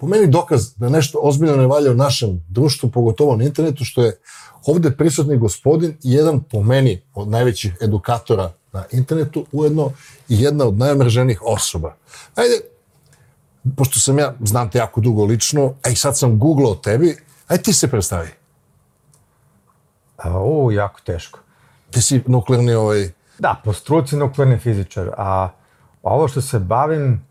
po meni dokaz da nešto ozbiljno ne valja u našem društvu, pogotovo na internetu, što je ovde prisutni gospodin i jedan po meni od najvećih edukatora na internetu, ujedno i jedna od najomrženijih osoba. Ajde, pošto sam ja, znam te jako dugo lično, a i sad sam googlao tebi, ajde ti se predstavi. A, u, jako teško. Ti si nuklearni ovaj... Da, po struci nuklearni fizičar, a ovo što se bavim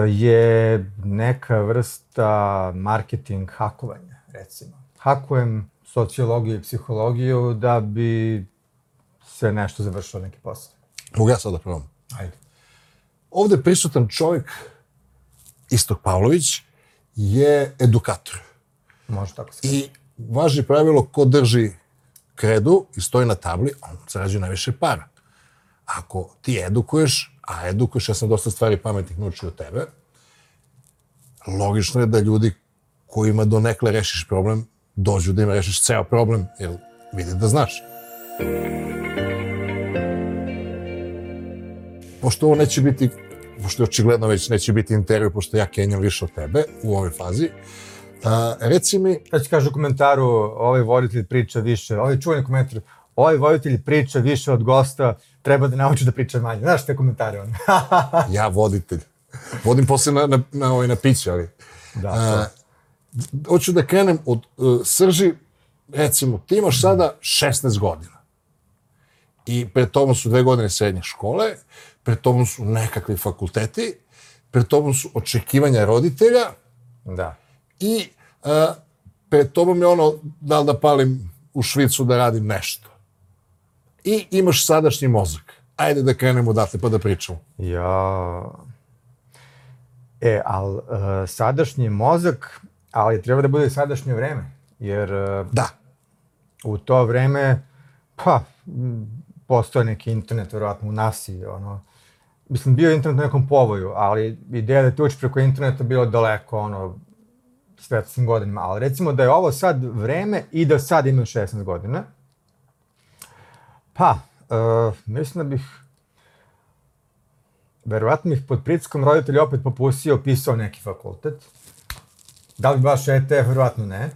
je neka vrsta marketing hakovanja, recimo. Hakujem sociologiju i psihologiju da bi se nešto završilo neki posao. Mogu ja sad da probam? Ajde. Ovde prisutan čovjek, Istok Pavlović, je edukator. Može tako se. I važi pravilo ko drži kredu i stoji na tabli, on zarađuje najviše para. Ako ti edukuješ, a edukuješ, ja sam dosta stvari pametnih naučio od tebe, logično je da ljudi kojima do nekle rešiš problem, dođu da im rešiš ceo problem, jer vidi da znaš. Pošto ovo neće biti, pošto očigledno već neće biti intervju, pošto ja kenjam više od tebe u ovoj fazi, a, reci mi, Šta će kaže u komentaru, ovaj voditelj priča više, ovaj čuveni komentar, ovaj voditelj priča više od gosta, treba da nauči da priča manje. Znaš te komentare on? ja voditelj. Vodim posle na, na, na, ovaj, na piće, ali... da, A, hoću da krenem od uh, srži, recimo, ti imaš sada 16 godina. I pred tobom su dve godine srednje škole, pred tobom su nekakvi fakulteti, pred tobom su očekivanja roditelja da. i uh, pred tobom je ono da li da palim u Švicu da radim nešto. I imaš sadašnji mozak. Ajde da krenemo odatle pa da pričamo. Ja... E, ali uh, sadašnji mozak, ali treba da bude sadašnje vreme, jer uh, Da. u to vreme, pa, postoje neki internet, verovatno u nasi, ono, mislim, bio je internet na nekom povoju, ali ideja da ti učiš preko interneta bilo daleko, ono, svetskim godinama, ali recimo da je ovo sad vreme i da sad imam 16 godina, pa, uh, mislim da bih verovatno bih pod pritiskom roditelja opet popustio, pisao neki fakultet. Da li baš ETF, verovatno ne.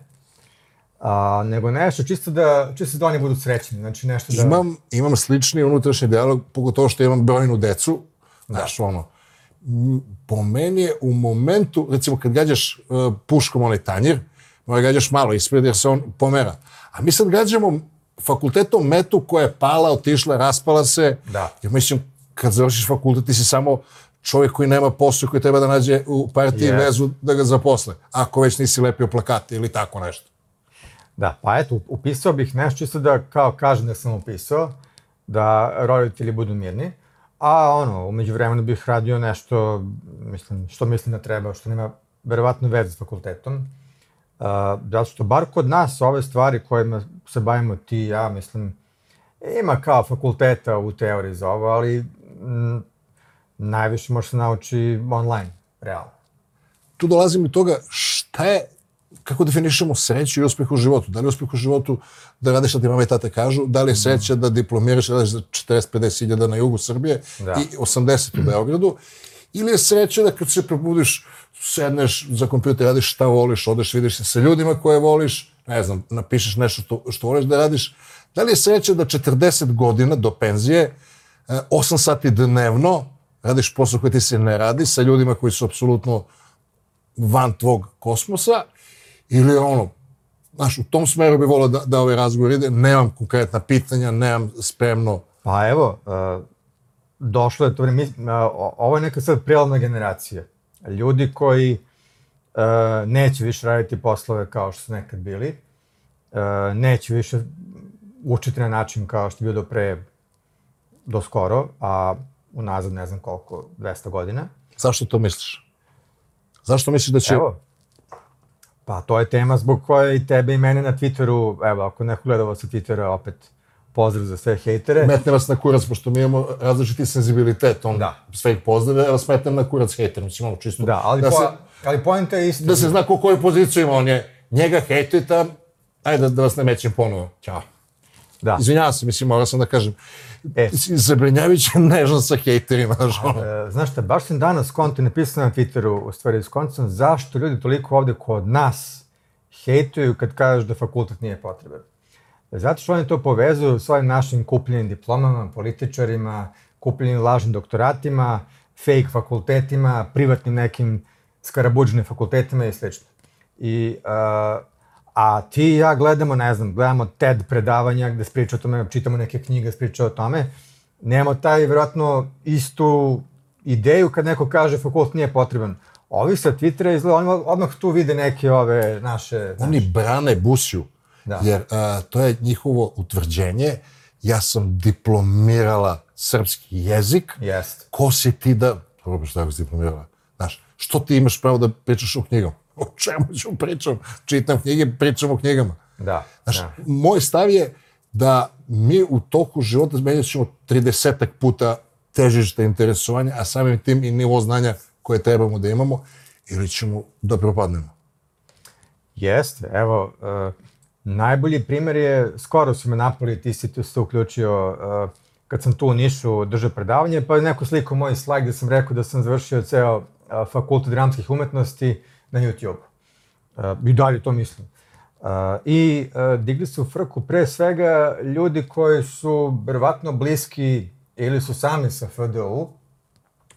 A, nego nešto čisto da, čisto da oni budu srećni, znači nešto da... Imam, imam slični unutrašnji dijalog, pogotovo što imam brojnu decu, znaš, ono, po meni je u momentu, recimo kad gađaš uh, puškom onaj tanjir, mora gađaš malo ispred jer se on pomera. A mi sad gađamo fakultetom metu koja je pala, otišla, raspala se. Da. Jer mislim, kad završiš fakultet, ti si samo čovjek koji nema posao koji treba da nađe u partiji Yes. vezu da ga zaposle. Ako već nisi lepio plakate ili tako nešto. Da, pa eto, upisao bih nešto čisto da kao kažem da sam upisao, da roditelji budu mirni, a ono, umeđu vremenu bih radio nešto, mislim, što mislim da treba, što nema verovatno veze s fakultetom. Zato što bar kod nas ove stvari kojima se bavimo ti i ja, mislim, ima kao fakulteta u teoriji za ovo, ali m, najviše može se nauči online, realno. tu dolazim do toga šta je, kako definišemo sreću i uspeh u životu. Da li je uspeh u životu da radiš šta ti mama i tata kažu, da li je sreća da diplomiraš, radiš za 40-50 hiljada na jugu Srbije Da. i 80 u Beogradu, ili je sreća da kad se probudiš, sedneš za kompjuter, radiš šta voliš, odeš, vidiš se sa ljudima koje voliš, ne znam, napišeš nešto što, što voliš da radiš. Da li je sreća da 40 godina do penzije, e, 8 sati dnevno, radiš posao koji ti se ne radi, sa ljudima koji su apsolutno van tvog kosmosa, ili ono, znaš, u tom smeru bi volao da, da ovaj razgovor ide, nemam konkretna pitanja, nemam spremno, Pa evo, uh, došlo je to vreme, ovo je neka sad prijelomna generacija. Ljudi koji uh, neće više raditi poslove kao što su nekad bili, uh, neće više učiti na način kao što je bio do pre, do skoro, a unazad ne znam koliko, 200 godina. zašto to misliš? Zašto misliš da će... Evo, pa to je tema zbog koje i tebe i mene na Twitteru, evo, ako neko gleda ovo sa Twittera, opet pozdrav za sve hejtere. metne vas na kurac, pošto mi imamo različiti senzibilitet, on Da. sve ih pozdrave, ja vas metnem na kurac hejter, mislim, ono čisto. Da, ali, da, po, se, ali poenta je isto. da se zna ko koju poziciju ima, on je, njega hejtujete, ajde da, da vas ne mećem ponovo, ćao. Da. Izvinjavam se, mislim, morao sam da kažem. E. Zabrinjavajuće nežan sa hejterima. E, znaš šta, baš sam danas konto napisao na Twitteru, u stvari s koncom, zašto ljudi toliko ovde kod nas hejtuju kad kažeš da fakultet nije potreban. Zato što oni to povezuju s ovim našim kupljenim diplomama, političarima, kupljenim lažnim doktoratima, fake fakultetima, privatnim nekim skarabuđenim fakultetima i sl. I, uh, a ti i ja gledamo, ne znam, gledamo TED predavanja gde se priča o tome, čitamo neke knjige, se priča o tome, nemamo taj, vjerojatno, istu ideju kad neko kaže fakultet nije potreban. Ovi sa Twittera izgleda, oni odmah tu vide neke ove naše... Oni brane Busiju, Da. jer a, to je njihovo utvrđenje. Ja sam diplomirala srpski jezik. Jest. Ko si ti da... Dobro, šta ako si diplomirala? Znaš, što ti imaš pravo da pričaš o knjigama? O čemu ću pričam? Čitam knjige, pričam o knjigama. Da. Znaš, da. moj stav je da mi u toku života zmenjat ćemo 30 puta težište interesovanja, a samim tim i nivo znanja koje trebamo da imamo, ili ćemo da propadnemo. Jeste, evo, uh, najbolji primjer je, skoro su me napali, ti si tu se uključio, uh, kad sam tu u Nišu držao predavanje, pa je neko sliko moj slajd gde sam rekao da sam završio ceo uh, fakultet dramskih umetnosti na YouTube. Uh, I dalje to mislim. I digli su frku pre svega ljudi koji su verovatno bliski ili su sami sa FDU,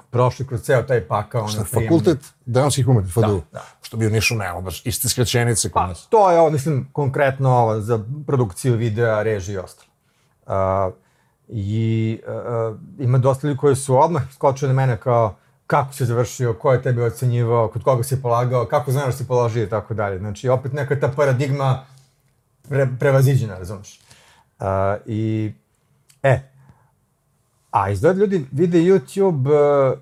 prošli kroz ceo taj pakao. Šta, fakultet dramskih umetnosti, FDU, da. što bi u Nišu nema baš iste skraćenice kod Pa, nas. to je ovo, mislim, konkretno ovo za produkciju videa, režiju i ostalo. Uh, I uh, ima dosta ljudi koji su odmah skočili na mene kao kako si završio, ko je tebi ocenjivao, kod koga si polagao, kako znaš da si položio i tako dalje. Znači, opet neka ta paradigma pre, prevaziđena, razumeš. Uh, I, e, a izgleda ljudi vide YouTube uh,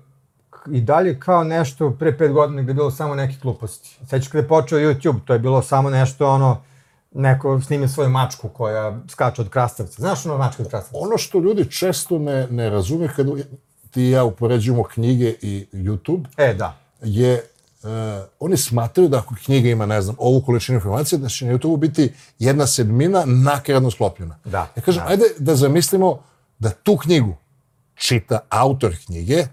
i dalje kao nešto pre pet godina gde je bilo samo neke gluposti. Sećaš kada je počeo YouTube, to je bilo samo nešto ono, neko snimi svoju mačku koja skače od krastavca. Znaš ono mačka od krastavca? Ono što ljudi često ne, ne razume kada ti i ja upoređujemo knjige i YouTube, E, da. je uh, oni smatraju da ako knjiga ima, ne znam, ovu količinu informacija, da će na YouTube biti jedna sedmina nakradno sklopljena. Da, Ja kažem, da. ajde da zamislimo da tu knjigu čita autor knjige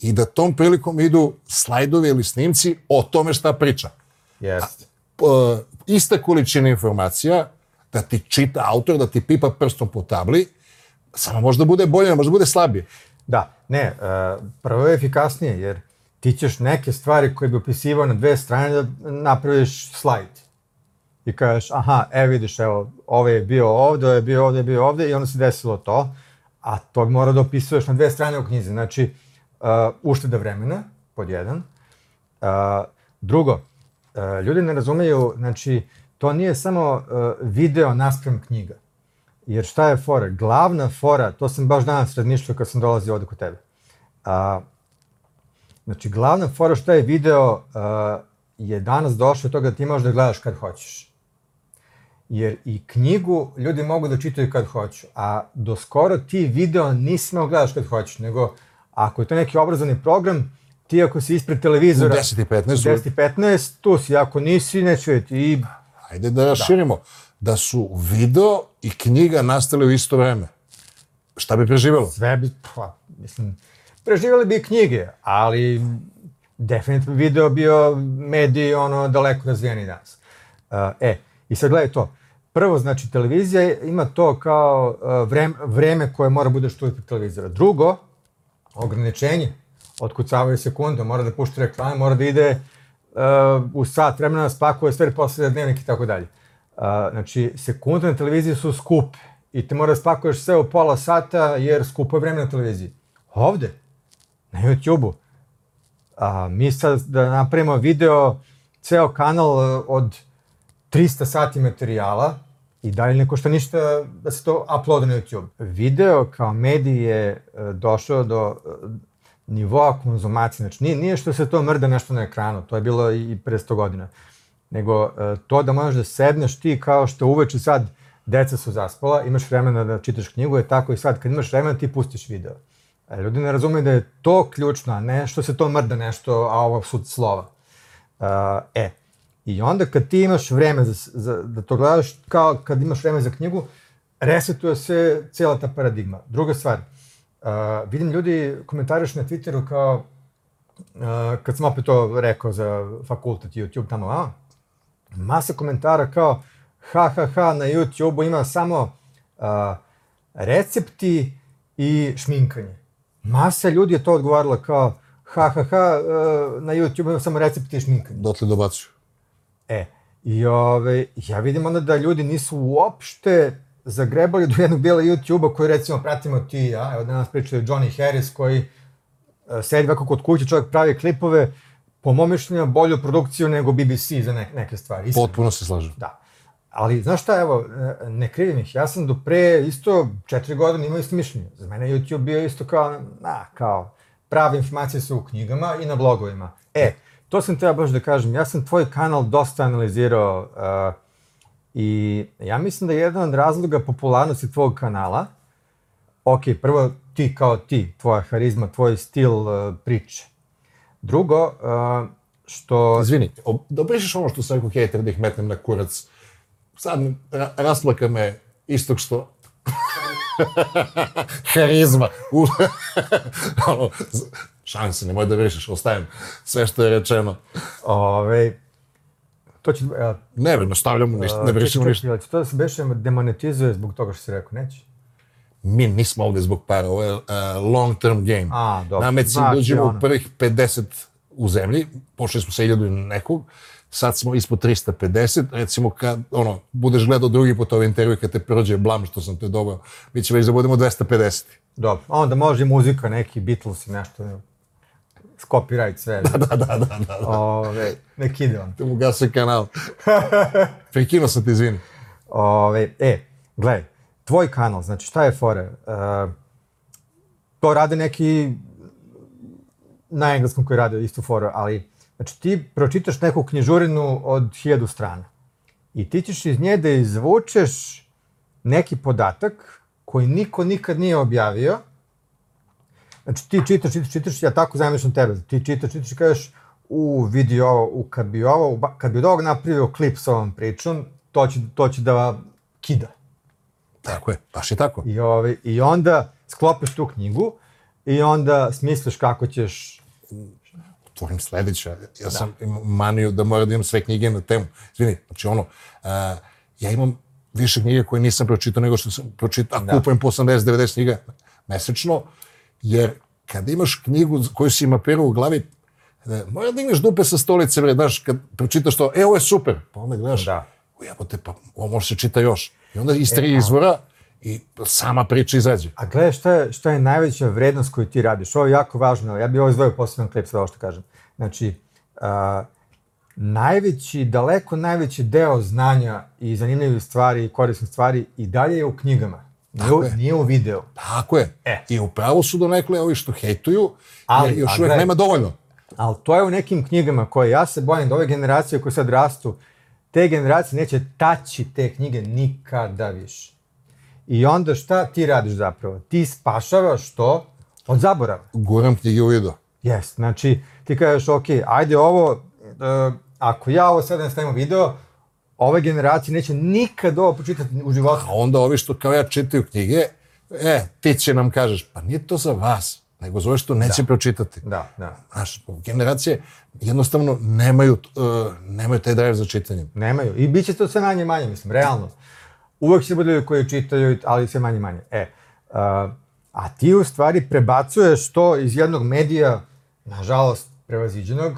i da tom prilikom idu slajdovi ili snimci o tome šta priča. Jeste. P- ista količina informacija, da ti čita autor, da ti pipa prstom po tabli, samo možda bude bolje, možda bude slabije. Da, ne, uh, prvo je efikasnije, jer ti ćeš neke stvari koje bi opisivao na dve strane da napraviš slajd. I kažeš, aha, evo vidiš, evo, ovo je bio ovde, ovo je bio ovde, je bio ovde i onda se desilo to, a to mora da opisuješ na dve strane u knjizi. Znači, uh, ušteda vremena, pod jedan. Uh, drugo, uh, ljudi ne razumeju, znači, to nije samo uh, video naspram knjiga. Jer šta je fora? Glavna fora, to sam baš danas razmišljao kad sam dolazio ovde kod tebe. A, znači, glavna fora šta je video a, je danas došlo od toga da ti možeš da gledaš kad hoćeš. Jer i knjigu ljudi mogu da čitaju kad hoću, a do skoro ti video nisi smeo gledaš kad hoćeš, nego ako je to neki obrazovni program, ti ako si ispred U televizora... 10 i 15 u 10 i 15, tu si, ako nisi, neće vidjeti. I Ajde da raširimo. Da. su video i knjiga nastale u isto vreme. Šta bi preživelo? sve bi, pa, mislim, preživjeli bi knjige, ali definitivno video bio medij ono daleko razvijeni danas. Uh, e, i sad gledaj to. Prvo, znači, televizija ima to kao uh, vreme, vreme koje mora budeš tu ispred televizora. Drugo, ograničenje, otkucavaju sekunde, mora da pušta reklame, mora da ide uh, u sat vremena spakuje sve posle dnevnik i tako dalje. Uh, znači, sekunde na televiziji su skupe i ti mora da spakuješ sve u pola sata jer skupo je vreme na televiziji. Ovde, na YouTube-u, mi sad da napravimo video, ceo kanal e, od 300 sati materijala i dalje ne košta ništa da se to uploada na YouTube. Video kao medij je e, došao do e, nivoa konzumacije. Znači, nije, nije što se to mrda nešto na ekranu, to je bilo i pre 100 godina. Nego e, to da možeš da sedneš ti kao što uveče sad deca su zaspala, imaš vremena da čitaš knjigu, je tako i sad kad imaš vremena ti pustiš video. E, ljudi ne razumeju da je to ključno, a ne što se to mrda nešto, a ovo su slova. E, i onda kad ti imaš vreme za, za, da to gledaš, kao kad imaš vreme za knjigu, resetuje se cijela ta paradigma. Druga stvar, uh, vidim ljudi komentariš na Twitteru kao, uh, kad sam opet to rekao za fakultet, YouTube, tamo, a, masa komentara kao, ha, ha, ha, na YouTube-u ima samo uh, recepti i šminkanje. Masa ljudi je to odgovarala kao, ha, ha, ha, uh, na YouTube-u ima samo recepti i šminkanje. Dotle dobacuju. E, i ove, ja vidim onda da ljudi nisu uopšte zagrebali do jednog dijela YouTube-a koji recimo pratimo ti i ja, evo danas pričaju Johnny Harris koji uh, sedi ovako kod kuće, čovjek pravi klipove, po mom mišljenju bolju produkciju nego BBC za ne, neke stvari. Iskreno. Potpuno se slažem. Da. Ali, znaš šta, evo, e, ne krivim ih, ja sam do pre isto četiri godine imao isto mišljenje. Za mene YouTube bio isto kao, na, kao, prave informacije su u knjigama i na blogovima. E, to sam treba baš da kažem, ja sam tvoj kanal dosta analizirao uh, i ja mislim da je jedan od razloga popularnosti tvog kanala, ok, prvo ti kao ti, tvoja harizma, tvoj stil uh, priče. Drugo, uh, što... Izvini, ob- da ono što sam rekao hejter da ih metnem na kurac. Sad ra rasplaka me istog što... Harizma. Ono, z- šalim se, nemoj da brišeš, ostajem sve što je rečeno. Ove, to će... Uh, Ne, ne stavljamo ništa, ne brišemo ništa. Čekaj, to da se beše demonetizuje zbog toga što si rekao, neće? Mi nismo ovde zbog para, ovo je uh, long term game. A, dobro. Je cilj Znači, uđemo ono. u prvih 50 u zemlji, pošli smo sa 1000 i nekog, sad smo ispod 350, recimo kad, ono, budeš gledao drugi put ovaj intervju kad te prođe blam što sam te dobao, mi će već da budemo 250. Dobro, a onda može i muzika, neki Beatles i nešto, copyright sve. da, da, Da, da, da, da. Ove, nek ide on. Te mu gase kanal. Prekino sam ti, izvini. Ove, e, gledaj, tvoj kanal, znači šta je fore? Uh, to rade neki na engleskom koji rade istu foru, ali znači ti pročitaš neku knjižurinu od hiljadu strana i ti ćeš iz nje da izvučeš neki podatak koji niko nikad nije objavio. Znači ti čitaš, čitaš, čitaš, ja tako zamišljam tebe, ti čitaš, čitaš i kažeš u vidi ovo, u, kad bi ovo, uba- kad bi od ovog napravio klip sa ovom pričom, to će, to će da kida. Tako je, baš je tako. I, ovaj, I onda sklopiš tu knjigu i onda smisliš kako ćeš... Otvorim sledeća. Ja sam imao maniju da moram da imam sve knjige na temu. Izvini, znači ono, uh, ja imam više knjige koje nisam pročitao nego što sam pročitao, a Da. kupujem po 80-90 knjiga mesečno, jer kada imaš knjigu koju si mapirao u glavi, e, mora da imaš dupe sa stolice, bre, znaš, kad pročitaš to, e, ovo je super, pa onda gledaš, Da. ujebote, pa ovo može se čita još. I onda iz tri izvora i sama priča izađe. A gledaj šta je, šta je najveća vrednost koju ti radiš. Ovo je jako važno, ja bih ovo izdvojio poseban klip sa ovo što kažem. Znači, a, najveći, daleko najveći deo znanja i zanimljivih stvari i korisnih stvari i dalje je u knjigama. Nije, Tako je. nije u videu. Tako je. E. I upravo su donekle ovi što hejtuju, Ali, jer još uvek gledaj. nema dovoljno. Ali to je u nekim knjigama koje ja se bojim da ove generacije koje sad rastu, te generacije neće taći te knjige nikada više. I onda šta ti radiš zapravo? Ti spašavaš to od zaborava. Guram knjige u video. Jes, znači ti kažeš, ok, ajde ovo, e, ako ja ovo sad ne stavim video, ove generacije neće nikad ovo počitati u životu. A onda ovi što kao ja čitaju knjige, e, ti će nam kažeš, pa nije to za vas, nego za ove što neće pročitati. Da, da. Znaš, generacije jednostavno nemaju, uh, nemaju taj drive za čitanje. Nemaju. I bit će to sve manje manje, mislim, realno. Uvek će bude ljudi koji čitaju, ali sve manje manje. E, uh, a ti u stvari prebacuješ to iz jednog medija, nažalost, prevaziđenog,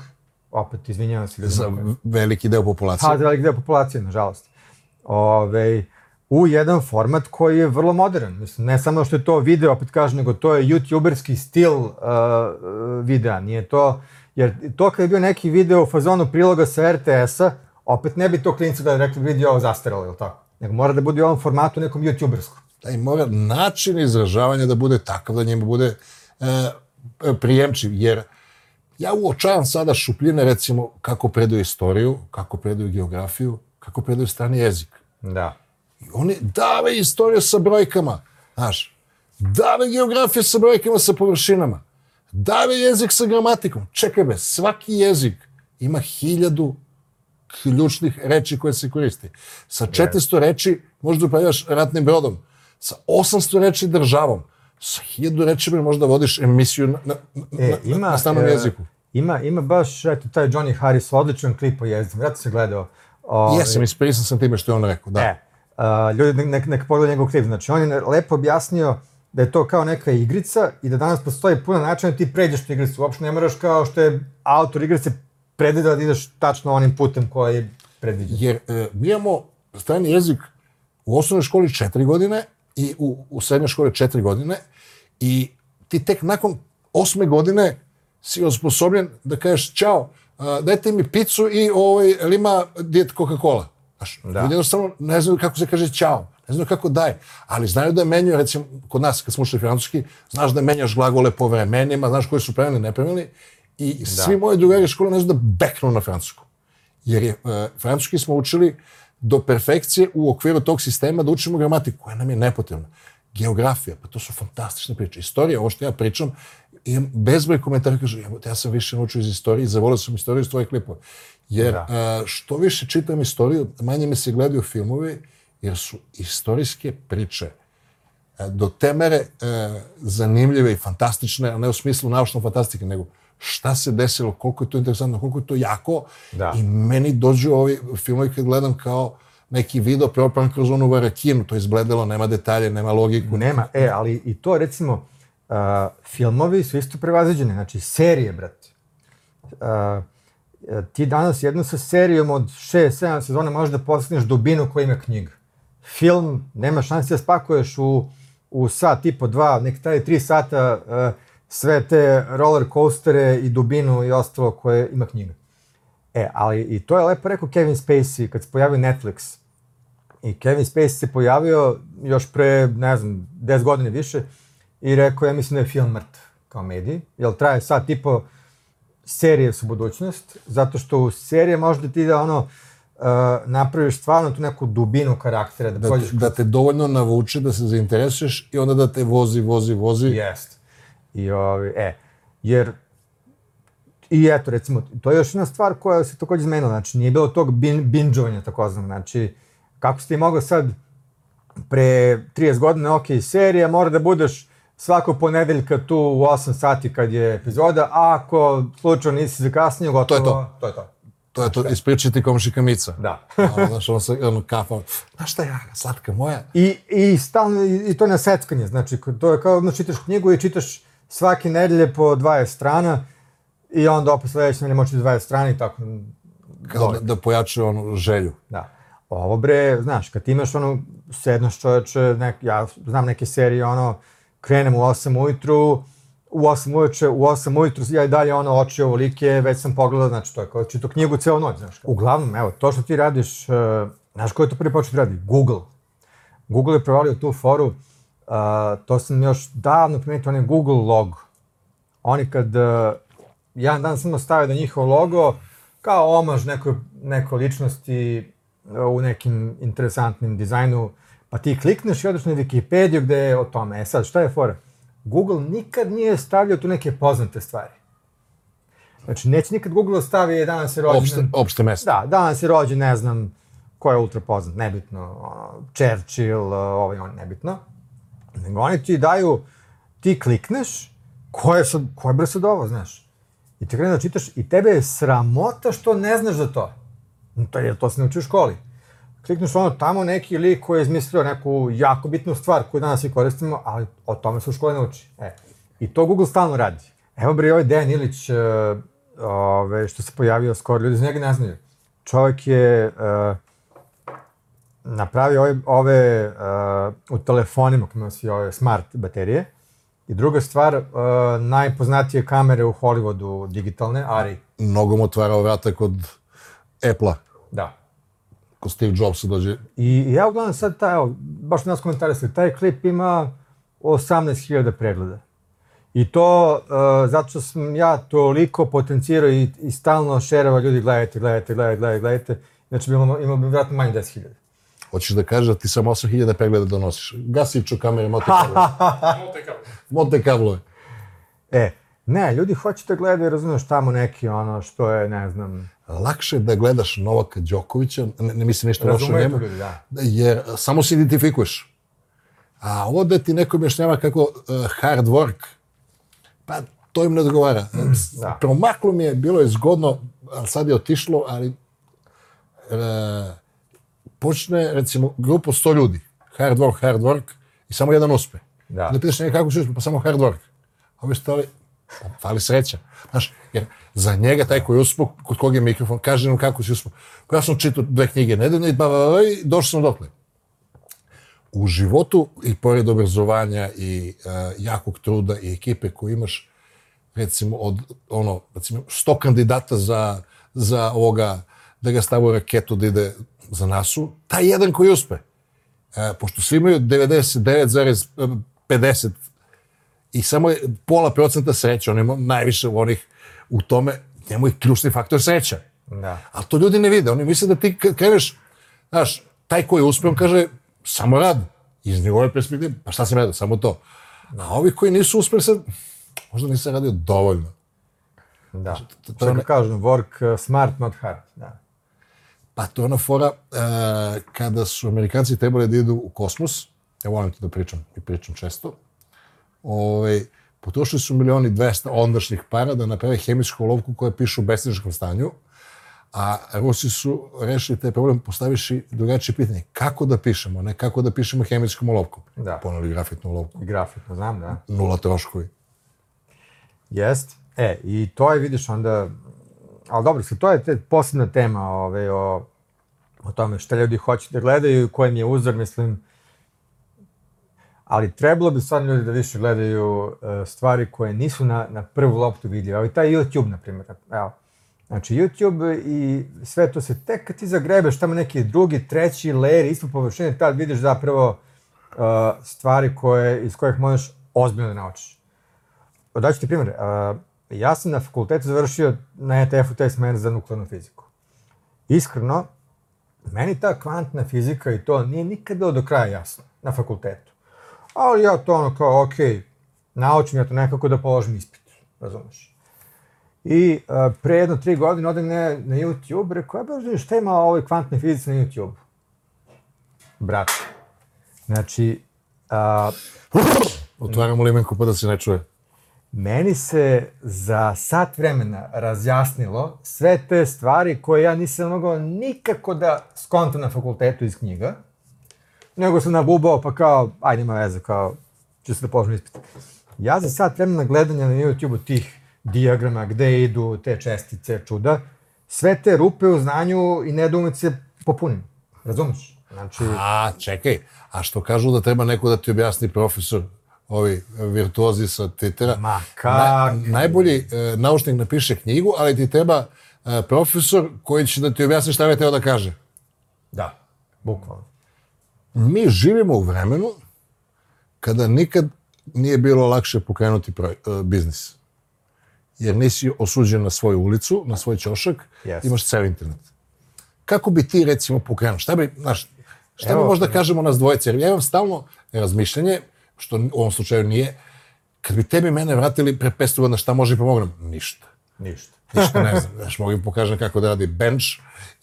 opet izvinjavam se ljudima. Za veliki deo populacije. Pa, za velik deo populacije, nažalost. Ove, u jedan format koji je vrlo modern. Mislim, ne samo što je to video, opet kažem, nego to je youtuberski stil uh, videa. Nije to, jer to kad je bio neki video u fazonu priloga sa RTS-a, opet ne bi to klinci da rekli vidi ovo zastaralo, ili tako? Nego mora da bude u ovom formatu nekom youtuberskom. Da i mora način izražavanja da bude takav da njemu bude e, prijemčiv, jer ja uočavam sada šupljine, recimo, kako predaju istoriju, kako predaju geografiju, kako predaju strani jezik. Da. I oni dave istoriju sa brojkama, znaš, dave geografiju sa brojkama, sa površinama, dave jezik sa gramatikom. Čekaj be, svaki jezik ima hiljadu ključnih reči koje se koristi. Sa 400 reči možda upravljaš ratnim brodom. sa 800 reči državom, 1000 rečima možda vodiš emisiju na, na, E, na, ima, na stranom e, jeziku. Ima, ima baš, eto, taj Johnny Harris, odličan klip o jeziku. Ja se gledao. O, Jesam, ispirisan sam time što je on rekao, da. E, a, ljudi nek, nek, pogledaju njegov klip. Znači, on je lepo objasnio da je to kao neka igrica i da danas postoji puno načina da ti pređeš tu igricu. Uopšte ne moraš kao što je autor igrice predvidao da ideš tačno onim putem koji je predviđen. Jer e, mi imamo strani jezik u osnovnoj školi četiri godine i u, u srednjoj školi četiri godine i ti tek nakon osme godine si osposobljen da kažeš čao, a, dajte mi picu i ovaj, jel ima dijet Coca-Cola. Znaš, da. ljudi jednostavno ne znaju kako se kaže čao, ne znaju kako daj, ali znaju da menjaju, recimo, kod nas kad smo ušli francuski, znaš da menjaš glagole po vremenima, znaš koji su pravilni, nepravilni, i da. svi moji drugari škole ne znaju da beknu na francusku. Jer je, e, francuski smo učili do perfekcije u okviru tog sistema da učimo gramatiku, koja nam je nepotrebna. Geografija, pa to su fantastične priče. Istorija, ovo što ja pričam, imam bezbroj komentara, kažu, ja, ja sam više naučio iz istorije, zavolio sam istoriju iz tvojih klipova. Jer da. a, što više čitam istoriju, manje mi se gledaju filmovi, jer su istorijske priče a, do te mere a, zanimljive i fantastične, a ne u smislu naučnom fantastike, nego šta se desilo, koliko je to interesantno, koliko je to jako. Da. I meni dođu ovi filmovi kad gledam kao neki video preopran kroz onu varakinu, to je izgledalo, nema detalje, nema logiku. Nema, e, ali i to recimo, uh, filmovi su isto prevaziđeni, znači serije, brate. Uh, ti danas jednu sa serijom od 6-7 sezona možeš da postigneš dubinu koja ima knjiga. Film, nema šanse da spakuješ u, u sat i po dva, nek taj tri sata uh, sve te roller coastere i dubinu i ostalo koje ima knjiga. E, ali i to je lepo rekao Kevin Spacey kad se pojavio Netflix. I Kevin Spacey se pojavio još pre, ne znam, 10 godina više i rekao, ja mislim da je film mrtav kao medij, jer traje sad tipo serije su budućnost, zato što u serije možda ti da ono, uh, napraviš stvarno tu neku dubinu karaktera, da, Da, te, da te dovoljno navuče, da se zainteresuješ i onda da te vozi, vozi, vozi. Jest. I ovi, e, jer I eto, recimo, to je još jedna stvar koja se takođe izmenila, znači nije bilo tog bin, binđovanja takozvanog, znači kako si ti mogao sad pre 30 godina, ok, serija, mora da budeš svako ponedeljka tu u 8 sati kad je epizoda, a ako slučajno nisi zakasnio, gotovo, To je to. to je to. To je to, ispričati komšika Mica. Da. ono, znaš, ono, ono kafa, znaš šta ja, slatka moja. I, i stalno, i, i to na seckanje, znači, to je kao da čitaš knjigu i čitaš svake nedelje po 20 strana i onda opet sledeće nedelje možeš 20 strana i tako. Kao da, da pojačuje onu želju. Da. Ovo bre, znaš, kad imaš ono, sednaš čoveče, nek, ja znam neke serije, ono, krenem u 8 ujutru, u 8 uveče, u 8 ujutru, ja i dalje ono oči ovolike, već sam pogledao, znači to je kao čito knjigu ceo noć, znaš. Uglavnom, evo, to što ti radiš, uh, znaš ko je to prvi počeo da radi? Google. Google je provalio tu foru, uh, to sam još davno primetio, on je Google logo. Oni kad, uh, jedan dan sam stavio da njihov logo, kao omaž nekoj, nekoj ličnosti uh, u nekim interesantnim dizajnu, pa ti klikneš i odeš na Wikipediju gde je o tome. E sad, šta je fora? Google nikad nije stavljao tu neke poznate stvari. Znači, neće nikad Google stavi danas je rođen... Opšte, opšte mesto. Da, danas je rođen, ne znam, ko je ultra poznat, nebitno, Churchill, ovaj, on, nebitno. Nego oni ti daju, ti klikneš, ko je sad, ko je bre sad ovo, znaš? I ti krene da čitaš i tebe je sramota što ne znaš za to. To je, to se ne uči u školi. Klikneš ono tamo neki lik koji je izmislio neku jako bitnu stvar koju danas svi koristimo, ali o tome se u školi ne uči. E. I to Google stalno radi. Evo bre, ovaj Dejan Ilić, uh, ove, što se pojavio skoro, ljudi za njega ne znaju. Čovjek je uh, napravio ove, ove uh, u telefonima, imamo svi ove smart baterije. I druga stvar, uh, najpoznatije kamere u Hollywoodu digitalne, Ari. Mnogo mu otvarao vrata kod Apple-a. Da. Kod Steve Jobsa dođe. I, i ja uglavnom sad taj, evo, baš nas komentarisali, taj klip ima 18.000 pregleda. I to uh, zato što sam ja toliko potencirao i, i stalno šerava ljudi gledajte, gledajte, gledajte, gledajte, gledajte. Znači bilo, imalo bi vratno manje 10.000. Hoćeš da kažeš da ti samo 8000 pregleda donosiš. Gasiću kamere, mote kablove. mote kablove. E, ne, ljudi hoće da gledaju, razumeš, tamo neki ono što je, ne znam, Lakše je da gledaš Novaka Đokovića, ne, ne mislim ništa loše njemu, da. jer samo se identifikuješ. A ovo da ti neko objašnjava kako uh, hard work, pa to im ne odgovara. da. Promaklo mi je, bilo je zgodno, ali sad je otišlo, ali e, počne, recimo, grupu 100 ljudi, hard work, hard work, i samo jedan uspe. Da. Onda pitaš njega kako uspio, pa samo hard work. A ovi stali, pa, fali sreća. Znaš, jer za njega taj koji je uspio, kod kog je mikrofon, kaže nam kako si uspio. Ja sam čitao dve knjige nedeljne i ba, ba, ba, i došao sam dokle. U životu, i pored obrazovanja i uh, jakog truda i ekipe koju imaš, recimo od ono recimo 100 kandidata za za ovoga da ga stavu raketu da ide za nasu, taj jedan koji uspe. E, pošto svi imaju 99,50 i samo je pola procenta sreće, on ima najviše u onih u tome, njemu je ključni faktor sreća. Da. Ali to ljudi ne vide, oni misle da ti kreneš, znaš, taj koji je uspeo, on kaže, samo rad. Iz njegove perspektive, pa šta sam radio, samo to. A ovi koji nisu uspeli sad, možda nisam radio dovoljno. Da. to To, ne- to kažem, work uh, smart, not hard. Da. Pa to je ona fora, e, kada su Amerikanci trebali da idu u kosmos, ja volim to da pričam i pričam često, ovaj, potrošili su milioni 200 ondašnjih para da naprave hemijsku olovku koja piše u besničkom stanju, a Rusi su rešili taj problem postaviši drugačije pitanje. Kako da pišemo, ne kako da pišemo hemijskom olovkom. Da. Poneli grafitnu olovku. I grafitno, znam, da. Nula troškovi. Jest. E, i to je, vidiš, onda... Ali dobro, sad, to je te posebna tema ove, o, o tome šta ljudi hoće da gledaju i kojem je uzor, mislim. Ali trebalo bi stvarno ljudi da više gledaju uh, stvari koje nisu na, na prvu loptu vidljive. Evo i taj YouTube, na primjer. Evo. Znači, YouTube i sve to se tek kad ti zagrebeš tamo neki drugi, treći layer, ispod površine, tad vidiš zapravo uh, stvari koje, iz kojih možeš ozbiljno da naučiš. Daću ti primjer. Uh, ja sam na fakultetu završio na ETF-u taj smer za nuklearnu fiziku. Iskreno, meni ta kvantna fizika i to nije nikad bilo do kraja jasno na fakultetu. Ali ja to ono kao, ok, naučim ja to nekako da položim ispit, razumeš? I uh, pre jedno tri godine odem na, na YouTube, rekao, ja baš šta ima ovoj kvantne fizici na YouTube. Brate. Znači, uh, Otvaramo limenku pa da se ne čuje. Meni se za sat vremena razjasnilo sve te stvari koje ja nisam mogao nikako da skontam na fakultetu iz knjiga, nego sam nabubao pa kao, ajde ima veze, kao, ću se da položim ispit. Ja za sat vremena gledanja na YouTube-u tih dijagrama, gde idu te čestice, čuda, sve te rupe u znanju i nedoumice popunim. Razumeš? Znači, A, čekaj, a što kažu da treba neko da ti objasni profesor, ovi virtuozi sa Twittera. Ma kakvi? najbolji e, naučnik napiše knjigu, ali ti treba e, profesor koji će da ti objasni šta je teo da kaže. da, bukvalno. Mi živimo u vremenu kada nikad nije bilo lakše pokrenuti proj, e, biznis. Jer nisi osuđen na svoju ulicu, na svoj ćošak, Jeste. imaš ceo internet. Kako bi ti recimo pokrenuo? Šta bi, znaš, šta Evo, bi možda kažemo nas dvojice? Jer ja imam stalno razmišljanje, što u ovom slučaju nije, kad bi tebi mene vratili pre 500 godina, šta može i pomognem? Ništa. Ništa. Ništa ne znam. Znaš, mogu im pokažem kako da radi bench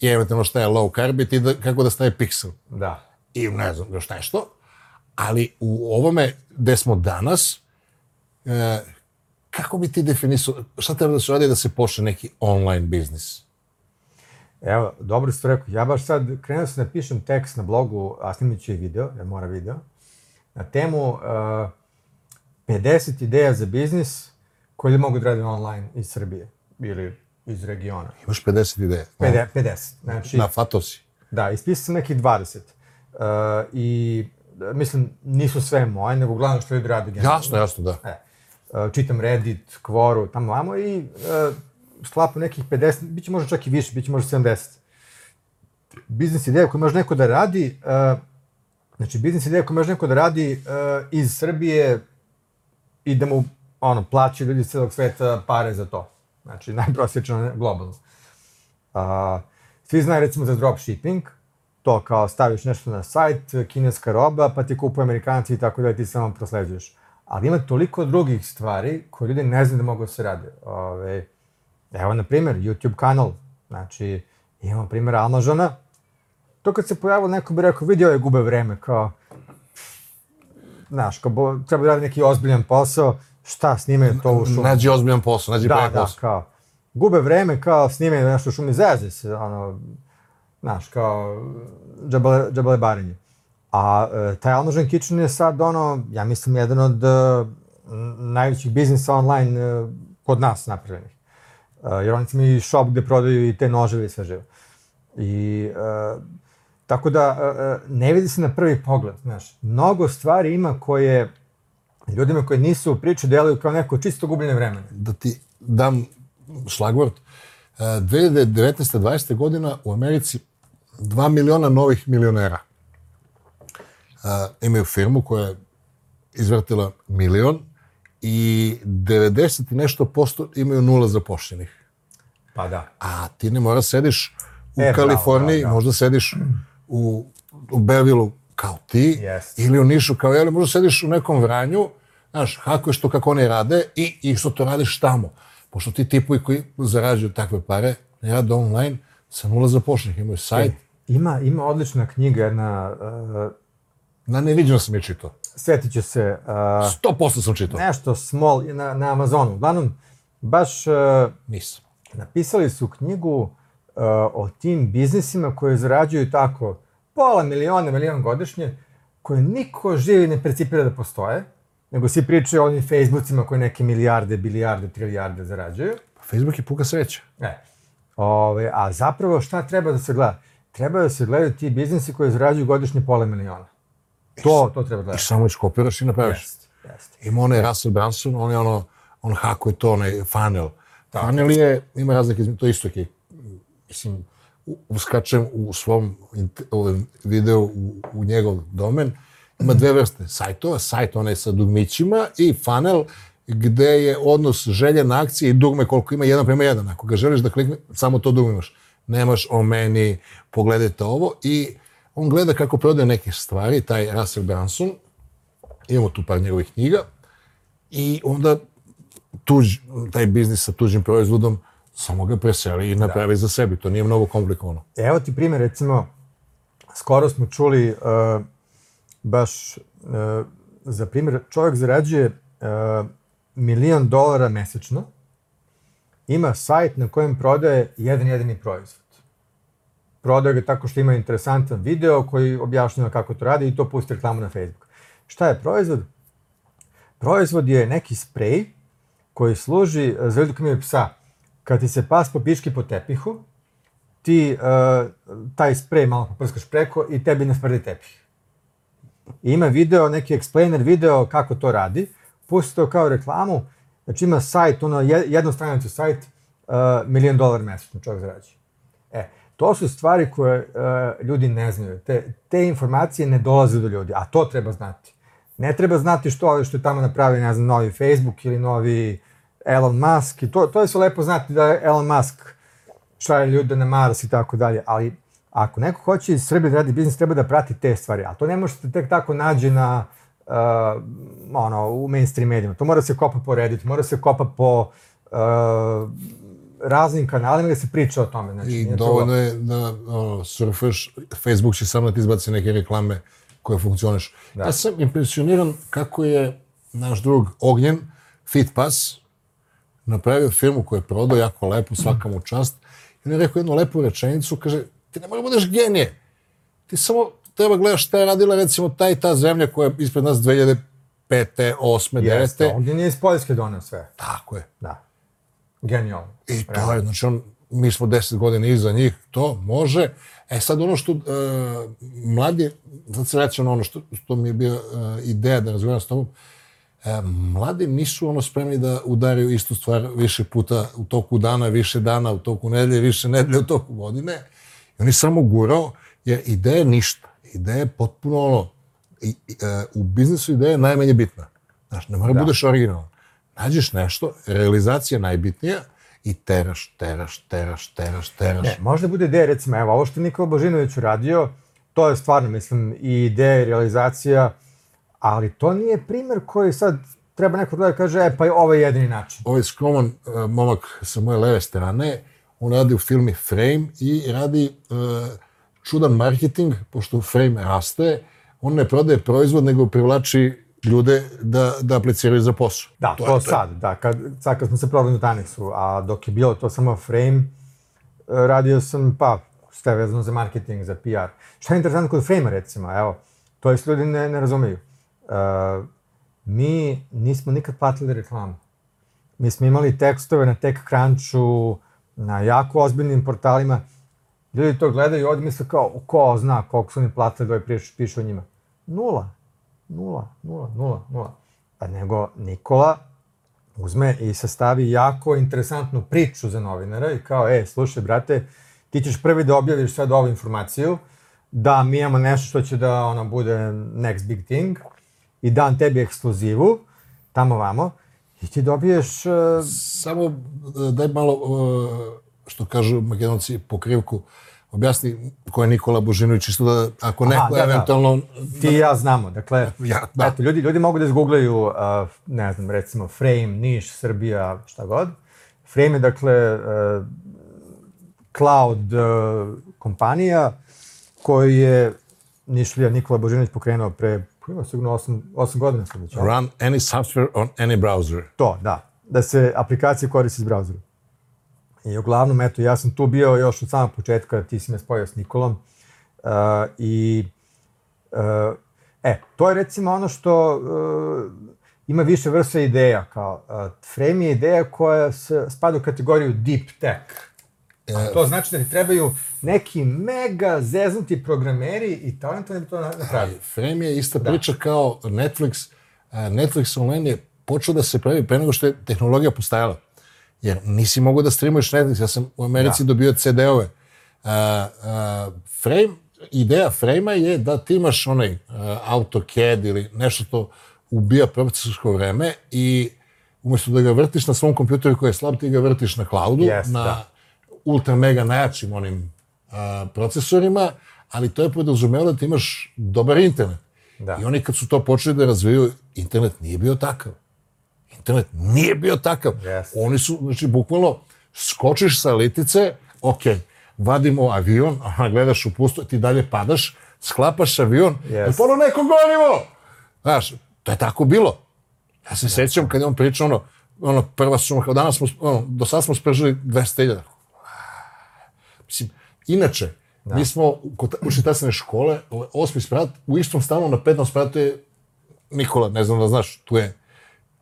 i eventualno šta je low carb i da, kako da staje pixel Da. i ne znam još nešto, ali u ovome gde smo danas, e, kako bi ti definisao, šta treba da se radi da se počne neki online biznis? Evo, dobro ste rekao. Ja baš sad krenuo sam da pišem tekst na blogu, a snimit ću i video, jer mora video, na temu uh, 50 ideja za biznis koje mogu da rade online iz Srbije ili iz regiona. Imaš 50 ideja. 50, 50. Znači, Na fatosi. da, ispisao sam nekih 20. Uh, I, mislim, nisu sve moje, nego uglavnom što ljudi rade generalno. Jasno, jasno, da. E, uh, čitam Reddit, Quoru, tamo vamo i uh, sklapam nekih 50, bit će možda čak i više, bit će možda 70. Biznis ideja koju može neko da radi, uh, znači biznis ideja koju može neko da radi uh, iz Srbije i da mu ono, plaćaju ljudi iz celog sveta pare za to. Znači, najprosječno globalno. Uh, svi znaju recimo za dropshipping, to kao staviš nešto na sajt, kineska roba, pa ti kupuju amerikanci i tako da ti samo prosleđuješ. Ali ima toliko drugih stvari koje ljudi ne znaju da mogu da se rade. Ove, evo, na primjer, YouTube kanal. Znači, imamo primjer Almažana. To kad se pojavilo, neko bi rekao, vidi ove gube vreme, kao, znaš, kao bo, treba da radi neki ozbiljan posao, šta snimaju to u šumi? Nađi ozbiljan posao, nađi da, pravi da, posao. kao, gube vreme, kao snimaju nešto u šumi, zezde se, ono, znaš, kao, džabale, džabale barenje. A e, taj Almažan Kitchen je sad ono, ja mislim, jedan od e, najvećih biznisa online e, kod nas napravljenih. E, jer oni su mi shop gde prodaju i te noževe i sve živo. I e, tako da e, e, ne vidi se na prvi pogled, znaš. Mnogo stvari ima koje ljudima koji nisu u priči deluju kao neko čisto gubljenje vremena. da ti dam šlagvort. E, 2019. 20. godina u Americi 2 miliona novih milionera. E, imaju firmu koja je izvrtila milion i 90 i nešto posto imaju nula zapošljenih. Pa da. A ti ne mora sediš u E, bravo, Kaliforniji, bravo, bravo. možda sediš u, u Bevilu kao ti, Jest. ili u Nišu kao ja, ili možda sediš u nekom Vranju, znaš, hakuješ to kako oni rade i, i što to radiš tamo. Pošto ti tipovi koji zarađuju takve pare, rade online, sa nula zapošljenih, imaju sajt, Ima, ima odlična knjiga, jedna, uh, na neviđeno sam je čitao. svetit će se, uh, 100% sam čitao. nešto small na, na Amazonu. Uglavnom, baš uh, Nisam. napisali su knjigu o tim biznisima koji zarađuju tako pola miliona, milion godišnje, koje niko živi ne percipira da postoje, nego svi pričaju o onim Facebookima koji neke milijarde, bilijarde, trilijarde zarađuju. Facebook je puka sreća. E. Ove, a zapravo šta treba da se gleda? Treba da se gledaju ti biznisi koji zarađuju godišnje pola miliona. To, to treba I gledati. samo iskopiraš i napraviš. Jeste, jeste. Ima onaj Russell Brunson, on je ono, on hakuje to, onaj funnel. Funnel je, ima razlike, to isto je, mislim, uskačem u svom videu u, u njegov domen, ima dve vrste sajtova, sajt onaj sa dugmićima i funnel gde je odnos željena akcije i dugme koliko ima jedan prema jedan. Ako ga želiš da klikne, samo to dugme imaš. Nemaš o meni, pogledajte ovo. I on gleda kako prodaje neke stvari, taj Russell Brunson, imamo tu par njegovih knjiga, i onda tuđ, taj biznis sa tuđim proizvodom samo ga preseli i napravi za sebi. To nije mnogo komplikovano. Evo ti primjer, recimo, skoro smo čuli uh, baš uh, za primjer, čovjek zarađuje uh, milion dolara mesečno, ima sajt na kojem prodaje jedan jedini proizvod. Prodaje ga tako što ima interesantan video koji objašnjava kako to radi i to pusti reklamu na Facebook. Šta je proizvod? Proizvod je neki sprej koji služi za ljudi koji imaju psa. Kad ti se pas popiški po tepihu, ti uh, taj sprej malo poprskaš preko i tebi ne smrdi tepih. I ima video, neki explainer video kako to radi, pusti to kao reklamu, znači ima sajt, ono, je- jednostranicu sajt, uh, milion dolara mesečno čovjek zarađuje. E, to su stvari koje uh, ljudi ne znaju. Te, te informacije ne dolaze do ljudi, a to treba znati. Ne treba znati što, što je tamo napravi, ne znam, novi Facebook ili novi Elon Musk. I to, to je sve lepo znati da je Elon Musk šalje ljude na Mars i tako dalje, ali ako neko hoće iz Srbije da radi biznis, treba da prati te stvari, a to ne može se tek tako nađe na, uh, ono, u mainstream medijima. To mora se kopa po Reddit, mora se kopa po uh, raznim kanalima da se priča o tome. Znači, I nije to- dovoljno je da ono, surfaš, Facebook će samo da ti izbaci neke reklame koje funkcioniš. Ja sam impresioniran kako je naš drug Ognjen, Fitpass, napravio firmu koju je prodao jako lepo, svaka mu čast. I on je rekao jednu lepu rečenicu, kaže, ti ne možeš da budeš genije. Ti samo treba gledaš šta je radila recimo ta i ta zemlja koja je ispred nas 2005. 8. 9. Jeste, ovdje nije iz Poljske donio sve. Tako je. Da. Genijalno. I to je, znači on, mi smo deset godina iza njih, to može. E sad ono što uh, mladi, sad se na ono što, što mi je bio uh, ideja da razgovaram s tobom, e, mladi nisu ono spremni da udaraju istu stvar više puta u toku dana, više dana, u toku nedelje, više nedelje, u toku godine. I oni samo gurao, jer ideja je ništa. Ideja je potpuno ono, i, i, e, u biznisu ideja je najmanje bitna. Znaš, ne mora da. budeš originalan. Nađeš nešto, realizacija je najbitnija i teraš, teraš, teraš, teraš, teraš. Ne, možda bude ideja, recimo, evo, ovo što je Nikola Božinović uradio, to je stvarno, mislim, i ideja i realizacija, ali to nije primer koji sad treba neko da kaže, e, pa je jedini način. Ovaj skroman uh, momak sa moje leve strane, on radi u filmi Frame i radi uh, čudan marketing, pošto Frame raste, on ne prodaje proizvod, nego privlači ljude da, da apliciraju za posao. Da, to, to sad, da, kad, sad kad smo se probali u Tanexu, a dok je bilo to samo frame, e, radio sam, pa, je vezano za marketing, za PR. Šta je interesantno kod frame recimo, evo, to je ljudi ne, ne razumeju. Uh, mi nismo nikad platili reklamu. Mi smo imali tekstove na TechCrunchu, na jako ozbiljnim portalima. Ljudi to gledaju i ovdje misle kao, ko zna koliko su oni platili da ovaj pišu, pišu o njima. Nula. Nula, nula, nula, nula. A nego Nikola uzme i sastavi jako interesantnu priču za novinara i kao, e, slušaj, brate, ti ćeš prvi da objaviš sad ovu informaciju, da mi imamo nešto što će da ono bude next big thing i dam tebi ekskluzivu, tamo vamo, i ti dobiješ... Uh... Samo daj malo, uh, što kažu makedonci, pokrivku, objasni ko je Nikola Božinović, isto da ako neko Aha, da, da. eventualno... Da. Ti i ja znamo, dakle, ja, da. eto, ljudi, ljudi mogu da izgooglaju, uh, ne znam, recimo Frame, Niš, Srbija, šta god. Frame je, dakle, uh, cloud uh, kompanija koju je Nišlija Nikola Božinović pokrenuo pre, ima sigurno 8, 8 godina sad već. Run any software on any browser. To, da. Da se aplikacije koriste iz brauzera. I uglavnom, eto, ja sam tu bio još od samog početka, ti si me spojio s Nikolom. Uh, I, uh, e, to je recimo ono što uh, ima više vrsta ideja, kao uh, Frame je ideja koja se spada u kategoriju deep tech. A to znači da ti trebaju neki mega zeznuti programeri i talentovani bi to napravili. Frame je ista da. priča kao Netflix. Netflix online je počeo da se pravi pre nego što je tehnologija postajala. Jer nisi mogao da streamuješ Netflix, ja sam u Americi da. dobio CD-ove. Uh, uh, frame, ideja frame-a je da ti imaš onaj uh, AutoCAD ili nešto to ubija procesorsko vreme i umesto da ga vrtiš na svom kompjuteru koji je slab, ti ga vrtiš na cloudu, yes, na da. ultra mega najjačim onim uh, procesorima, ali to je podrazumelo da ti imaš dobar internet. Da. I oni kad su to počeli da razvijaju, internet nije bio takav internet nije bio takav. Yes. Oni su, znači, bukvalno, skočiš sa litice, ok, vadimo avion, aha, gledaš u pusto, ti dalje padaš, sklapaš avion, yes. i ponovno neko gorivo! Znaš, to je tako bilo. Ja se yes. sećam kad je on pričao ono, ono, prva suma, kao danas smo, ono, do sada smo spržili 200.000. Mislim, inače, da. mi smo kod učitasne škole, osmi sprat, u istom stanu na petnom spratu je Nikola, ne znam da znaš, tu je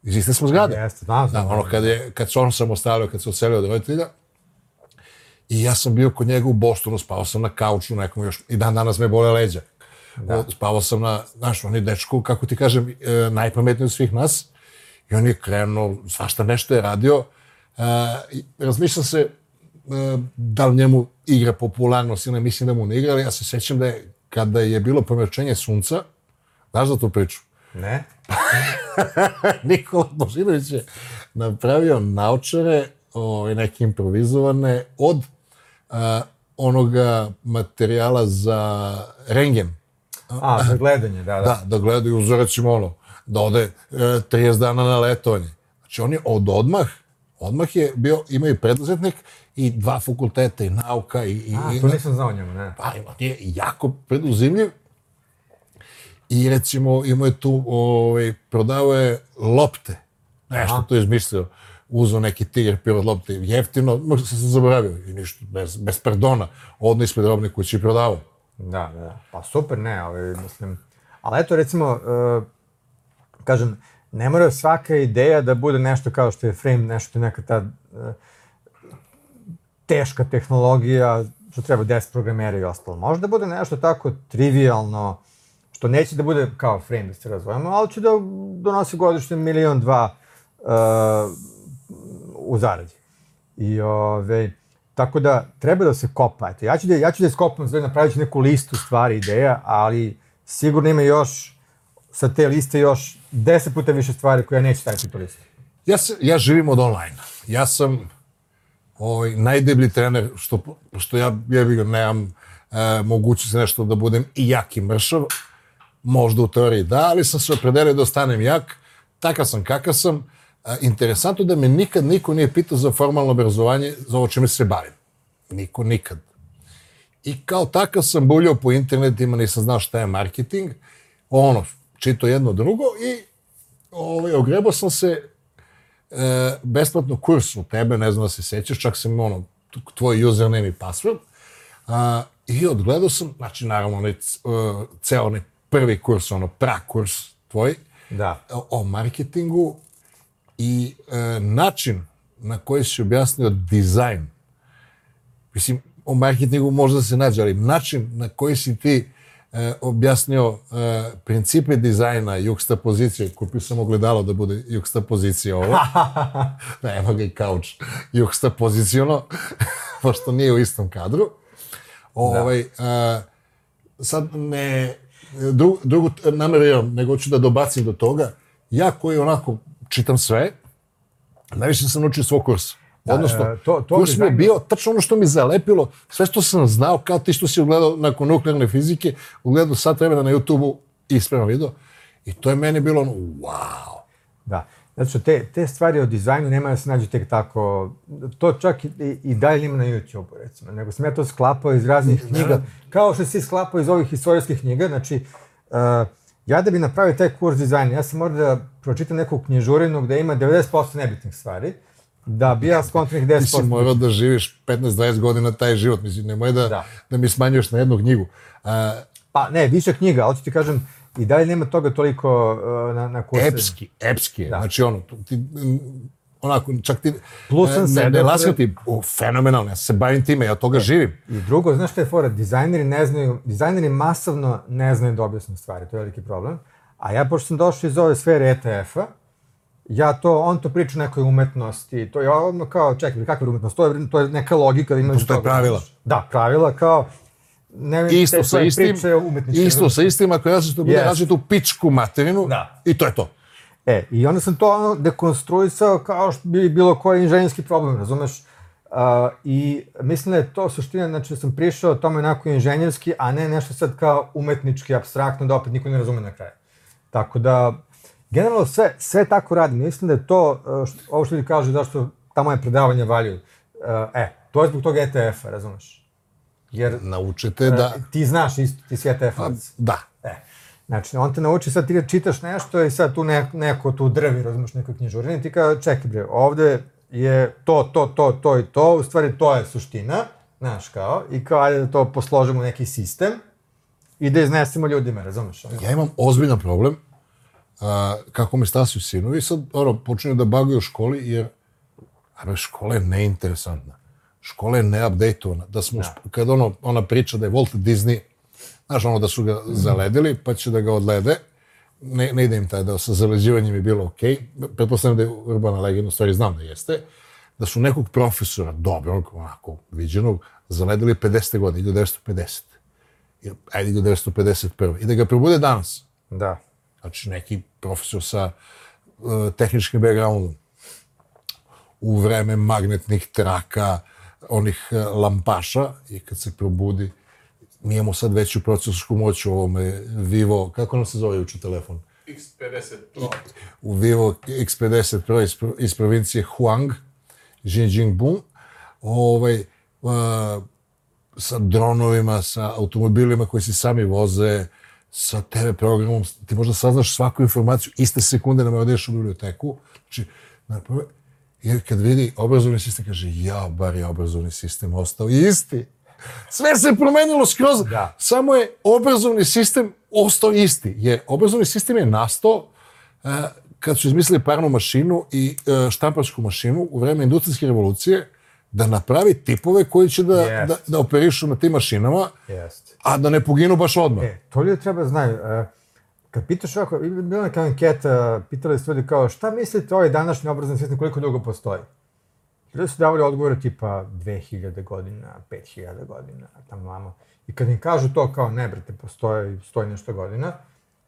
Iz iste smo zgrade. Jeste, da, znam. Da, ono, kad, je, kad se on sam ostavio, kad se ocelio od roditelja, i ja sam bio kod njega u Bostonu, spao sam na kauču nekom još, i dan danas me bole leđa. Da. Spavao sam na, znaš, on je dečko, kako ti kažem, e, najpametniji od svih nas, i on je krenuo, svašta nešto je radio, e, razmišljam se, da li njemu igra popularnost ili ne, mislim da mu ne igra, ali ja se sećam da je, kada je bilo pomračenje sunca, znaš za tu priču? Ne. Nikola Božinović je napravio naučare, ovaj, neke improvizovane, od uh, onoga materijala za rengen. A, za gledanje, da, da. Da, da gledaju, za recimo ono, da ode uh, 30 dana na letovanje. Znači, on je od odmah, odmah je bio, ima i preduzetnik i dva fakulteta i nauka i... i A, to nisam znao njemu, ne. Pa, je jako preduzimljiv I recimo imao je tu, ovaj, prodao je lopte. Nešto Aha. to je izmislio. Uzao neki tiger pilot lopte jeftino, možda sam se zaboravio i ništa, bez, bez pardona. Odno ispred robne kuće i prodavao. Da, da, pa super, ne, ali mislim, ali eto recimo, uh, kažem, ne mora svaka ideja da bude nešto kao što je frame, nešto neka ta uh, teška tehnologija, što treba 10 programera i ostalo. Možda bude nešto tako trivialno, što neće da bude kao frame da se razvojamo, ali će da donosi godišnje milion dva uh, u zaradi. I ove, tako da treba da se kopa. Eto, ja ću da, ja ću da iskopam, znači napravit ću neku listu stvari, ideja, ali sigurno ima još sa te liste još deset puta više stvari koje ja neću staviti po listu. Ja, se, ja živim od online. Ja sam ovaj, najdeblji trener, što, što ja, ja bih nemam e, mogućnost nešto da budem i jak i mršav, Možda u teoriji da, ali sam se opredelio da ostanem jak, takav sam kakav sam. interesantno da me nikad niko nije pitao za formalno obrazovanje, za ovo čime se bavim. Niko nikad. I kao takav sam buljao po internetima, nisam znao šta je marketing, ono, čito jedno drugo i ovaj, ogrebao sam se e, besplatno kurs u tebe, ne znam da se sećaš, čak sam ono, tvoj username i password, a, i odgledao sam, znači naravno onaj, e, ceo onaj prvi kurs, ono pra kurs tvoj, Da. o, o marketingu i e, način na koji si objasnio dizajn. Mislim, o marketingu možda se nađe, ali način na koji si ti e, objasnio e, principe dizajna, juksta pozicije, kupio sam ogledalo da bude juksta pozicija ovo. da, evo ga i kauč, juksta poziciono, pošto nije u istom kadru. Ovaj, a, sad ne, dru, drugu nameriram, nego hoću da dobacim do toga. Ja koji onako čitam sve, najviše sam naučio svog kursa. Odnosno, e, to- to kurs mi je bio tačno ono što mi zalepilo, sve što sam znao, kao ti što si ugledao nakon nuklearne fizike, ugledao sat vremena na YouTube-u i ispravno video. I to je meni bilo ono, wow. Da. Što te, te stvari o dizajnu nema da se nađu tek tako, to čak i, i dalje ima na YouTube-u, recimo, nego sam ja to sklapao iz raznih knjiga, kao što si sklapao iz ovih istorijskih knjiga, znači, uh, ja da bi napravio taj kurs dizajna, ja sam morao da pročitam neku knjižurinu gde ima 90% nebitnih stvari, da bi ja skontrih Ti si 10%. morao da živiš 15-20 godina taj život, mislim, nemoj da, da. Da. mi smanjuješ na jednu knjigu. A, Pa ne, više knjiga, ali ću ti kažem, i dalje nema toga toliko uh, na, na kursu. epski, epski je. Znači, ono, ti, onako, čak ti... Plus sam ne, ne, ne laskam ti, o, fenomenalno, ja se bavim time, ja toga živim. I drugo, znaš šta je fora? Dizajneri ne znaju, dizajneri masovno ne znaju da objasne stvari, to je veliki problem. A ja, pošto sam došao iz ove sfere ETF-a, ja to, on to priča o nekoj umetnosti, to je odmah kao, čekaj, kakva je umetnost? To je, to je neka logika da imaš Postoje toga, pravila. Da, pravila kao, ne, Isto te sa istim, priče umetničke, isto sa istim, ako ja sam bude Yes. yes. tu pičku materinu Da. i to je to. E, i onda sam to ono dekonstruisao kao što bi bilo koji inženjerski problem, razumeš? Uh, I mislim da je to suština, znači da sam prišao tome onako inženjerski, a ne nešto sad kao umetnički, abstraktno, da opet niko ne razume na kraju. Tako da, generalno sve, sve tako radim. Mislim da je to, uh, što, ovo što ljudi kažu, zašto ta moja predavanja valjuju. Uh, e, to je zbog toga ETF-a, razumeš? Jer Naučite da... uh, ti znaš isto, ti si ETF-ac. Da. E, znači, on te nauči, sad ti čitaš nešto i sad tu ne, neko tu drvi, razumiješ, nekoj knjižurini, ti kao, čekaj bre, ovde je to, to, to, to i to, u stvari to je suština, znaš kao, i kao, ajde da to posložimo u neki sistem i da iznesemo ljudima, razumeš? Ja imam ozbiljan problem a, kako mi stasiju sinovi, sad ono, počinju da baguju u školi, jer a, škola je neinteresantna. Škola je neupdateovana. Da smo, da. kad ono, ona priča da je Walt Disney, znaš ono da su ga zaledili, pa će da ga odlede, ne, ne ide im taj deo sa zaleđivanjem je bilo okej. Pretpostavljam da je urbana legenda, u stvari znam da jeste, da su nekog profesora, dobrog, onako, viđenog, zaledili 50. godine, 1950. Ili, Ajde, 1951. I da ga probude danas. Da. Znači, neki profesor sa uh, tehničkim backgroundom u vreme magnetnih traka, onih uh, lampaša i kad se probudi, mi imamo sad veću procesorsku moć u ovome Vivo, kako nam se zove uči telefon? X50 Pro. u Vivo X50 Pro iz, iz provincije Huang, Xinjiang ovaj, uh, sa dronovima, sa automobilima koji se sami voze, sa TV programom, ti možda saznaš svaku informaciju iste sekunde da odeš u biblioteku. Znači, napravo, jer kad vidi obrazovni sistem, kaže, ja, bar je obrazovni sistem ostao isti. Sve se promenilo skroz, Da. samo je obrazovni sistem ostao isti. Jer obrazovni sistem je nastao e, kad su izmislili parnu mašinu i e, štamparsku mašinu u vreme industrijske revolucije da napravi tipove koji će da, Jest. da, da operišu na tim mašinama, Jeste. a da ne poginu baš odmah. E, to ljudi treba da znaju. E, kad pitaš ovako, bila neka anketa, pitali su ljudi kao, šta mislite ovaj današnji obrazovni sistem, koliko dugo postoji? Ljudi su davali odgovore tipa 2000 godina, 5000 godina, tamo vamo. I kad im kažu to kao, ne brate, postoji, stoji nešto godina,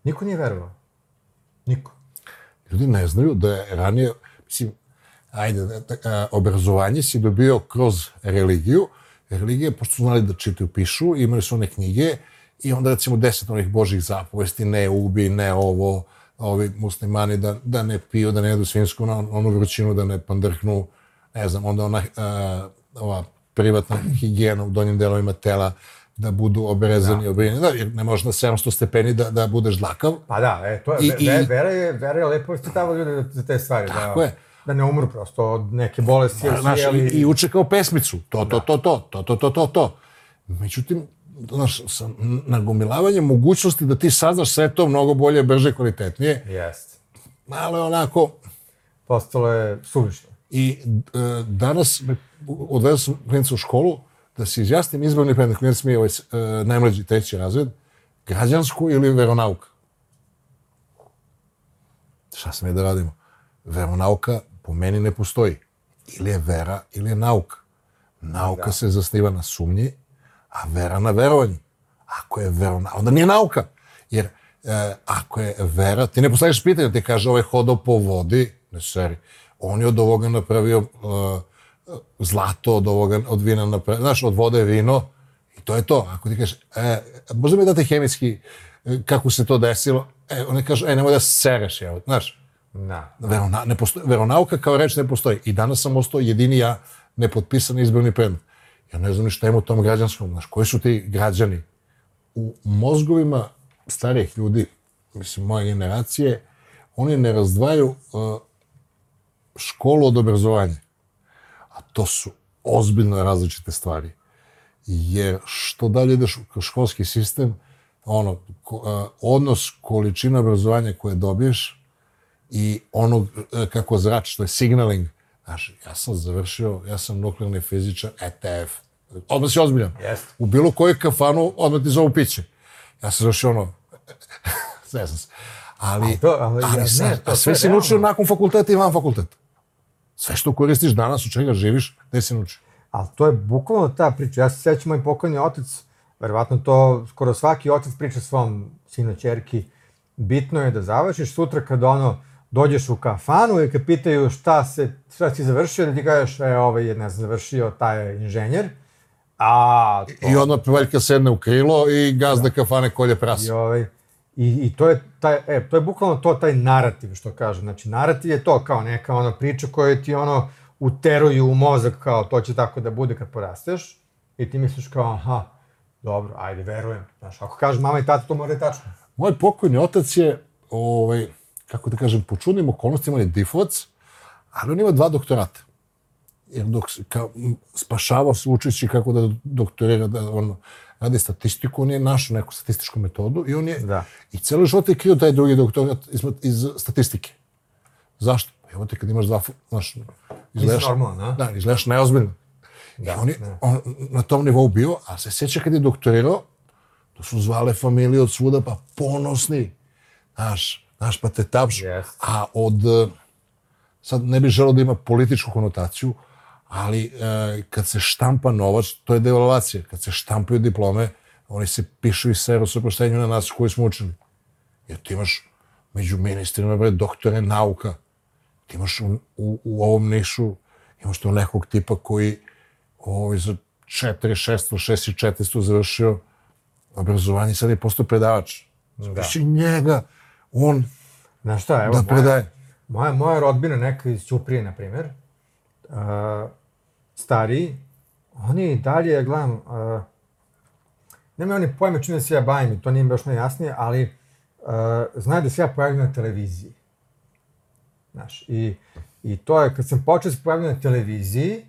niko nije verovao. Niko. Ljudi ne znaju da je ranije, mislim, ajde, da- da- a, obrazovanje si dobio kroz religiju. Religije, pošto su znali da čitaju, pišu, imali su one knjige i onda recimo deset onih božih zapovesti, ne ubi, ne ovo, ovi muslimani da, da ne piju, da ne jedu svinsku na onu vrućinu, da ne pandrhnu, ne znam, onda ona a, ova privatna higijena u donjim delovima tela, da budu obrezani, da. obrijeni, da, jer ne možeš na 700 stepeni da, da budeš dlakav. Pa da, e, to je, I, ve, i, vera je, vera je lepo ispitava ljude za te stvari. Tako da, je. Da ne umru prosto od neke bolesti. Da, znaš, i, i uče kao pesmicu, to, to, to, to, to, to, to, to, to. Međutim, znaš, sa nagomilavanjem mogućnosti da ti saznaš sve to mnogo bolje, brže, kvalitetnije. Jeste. Malo je onako... Postalo je suvišno. I e, danas me odvedu sam klinica u školu da se izjasnim izborni predmet. Klinac mi je ovaj, e, najmlađi treći razred. Građansku ili veronauka? Šta sam je da radimo? Veronauka po meni ne postoji. Ili je vera, ili je nauka. Nauka da. se zasniva na sumnji, a vera na verovanju. Ako je vera, onda nije nauka. Jer e, ako je vera, ti ne postaviš pitanje, ti kaže ovaj hodao po vodi, ne seri, on je od ovoga napravio uh, zlato, od ovoga, od vina napravio, znaš, od vode vino, i to je to. Ako ti kažeš, e, možda mi date hemijski, e, kako se to desilo, e, oni kažu, e, nemoj da sereš, evo, znaš, Da. Verona, ne postoji, veronauka kao reč ne postoji. I danas sam ostao jedini ja nepotpisan izborni predmet. Ja ne znam ni šta ima u tom građanskom. Znaš, koji su ti građani? U mozgovima starijih ljudi, mislim, moje generacije, oni ne razdvaju uh, školu od obrazovanja. A to su ozbiljno različite stvari. Jer što dalje ideš u školski sistem, ono, ko, uh, odnos količina obrazovanja koje dobiješ i onog uh, kako zrač, to je signaling. Znaš, ja sam završio, ja sam nuklearni fizičar, ETF. Odmah si ozbiljan. Yes. U bilo kojoj kafanu odmah ti zovu piće. Ja sam završio ono, ne znam se. Ali, A to, ali, ali ja, sad, ne, to a sve sve si naučio nakon fakulteta i van fakulteta. Sve što koristiš danas, od čega živiš, gde si naučio. Ali to je bukvalno ta priča. Ja se sećam, moj pokojni otac, verovatno to skoro svaki otac priča svom sinu, čerki, bitno je da završiš sutra kad ono, dođeš u kafanu i kad pitaju šta, se, šta si završio, da ti kažeš, e, ovaj je, ne znam, završio, taj je inženjer. A, to, I odmah pevaljka sedne u krilo i gazda kafane kolje i, prasa. ovaj, i, i to je taj, e, to je bukvalno to, taj narativ, što kaže. Znači, narativ je to kao neka ona priča koja ti ono uteruju u mozak kao to će tako da bude kad porasteš i ti misliš kao, aha, dobro, ajde, verujem. Znaš, ako kaže mama i tata, to mora je tačno. Moj pokojni otac je, ovaj, kako da kažem, po čudnim okolnostima je difovac, ali on ima dva doktorata. Jer dok kao, spašavao se učeći kako da doktorira, da on radi statistiku, on je našao neku statističku metodu i on je, Da. i celo život je krio taj drugi doktorat iz, iz statistike. Zašto? Pa Evo te kad imaš dva, znaš, izgledaš, normalan, a? da, izgledaš neozbiljno. Da, I on je da. on, na tom nivou bio, a se sjeća kad je doktorirao, to su zvale familije od svuda, pa ponosni. Znaš, znaš, pa te tapšu. Yes. A od, eh, sad ne bih želeo da ima političku konotaciju, ali e, kad se štampa novac, to je devalvacija. Kad se štampaju diplome, oni se pišu i seru sa proštenju na nas koji smo učili. Jer ti imaš među ministrima, bre, doktore nauka. Ti imaš u, u, u ovom nišu, imaš to nekog tipa koji ovaj, za 4, 600, 6 i 400 završio obrazovanje, sad je postao predavač. Da. njega, on Znaš šta, evo, da predaje. moja, moja rodbina neka iz Ćuprije, na primjer, uh, stariji, oni dalje, gledam, uh, nema oni pojma čime se ja bavim to nije baš najjasnije, ali uh, znaju da se ja pojavljam na televiziji. Znaš, i, i to je, kad sam počeo da se pojavljam na televiziji,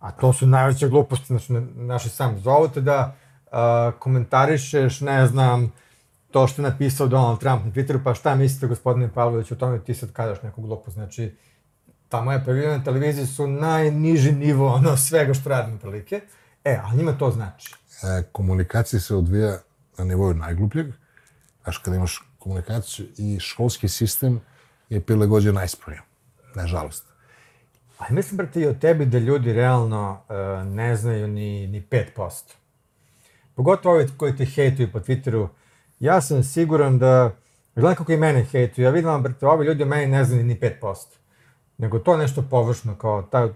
a to su najveće gluposti, znači, na- naši sam zovu te da uh, komentarišeš, ne znam, to što je napisao Donald Trump na Twitteru, pa šta mislite, gospodine Pavlović, o tome ti sad kažeš neku glupost. Znači, ta moja pojavljena na televiziji su najniži nivo ono, svega što radim otprilike. E, a njima to znači. e, komunikacija se odvija na nivou najglupljeg. Znaš, kada imaš komunikaciju i školski sistem je prilagođen najsporije. Nažalost. A ja mislim, brate, i o tebi da ljudi realno uh, ne znaju ni, ni 5%. Pogotovo ovi koji te hejtuju po Twitteru. Ja sam siguran da, gledaj kako i mene hejtuju, ja vidim, brate, ovi ljudi o meni ne znaju ni 5%. Nego to nešto površno, kao taj,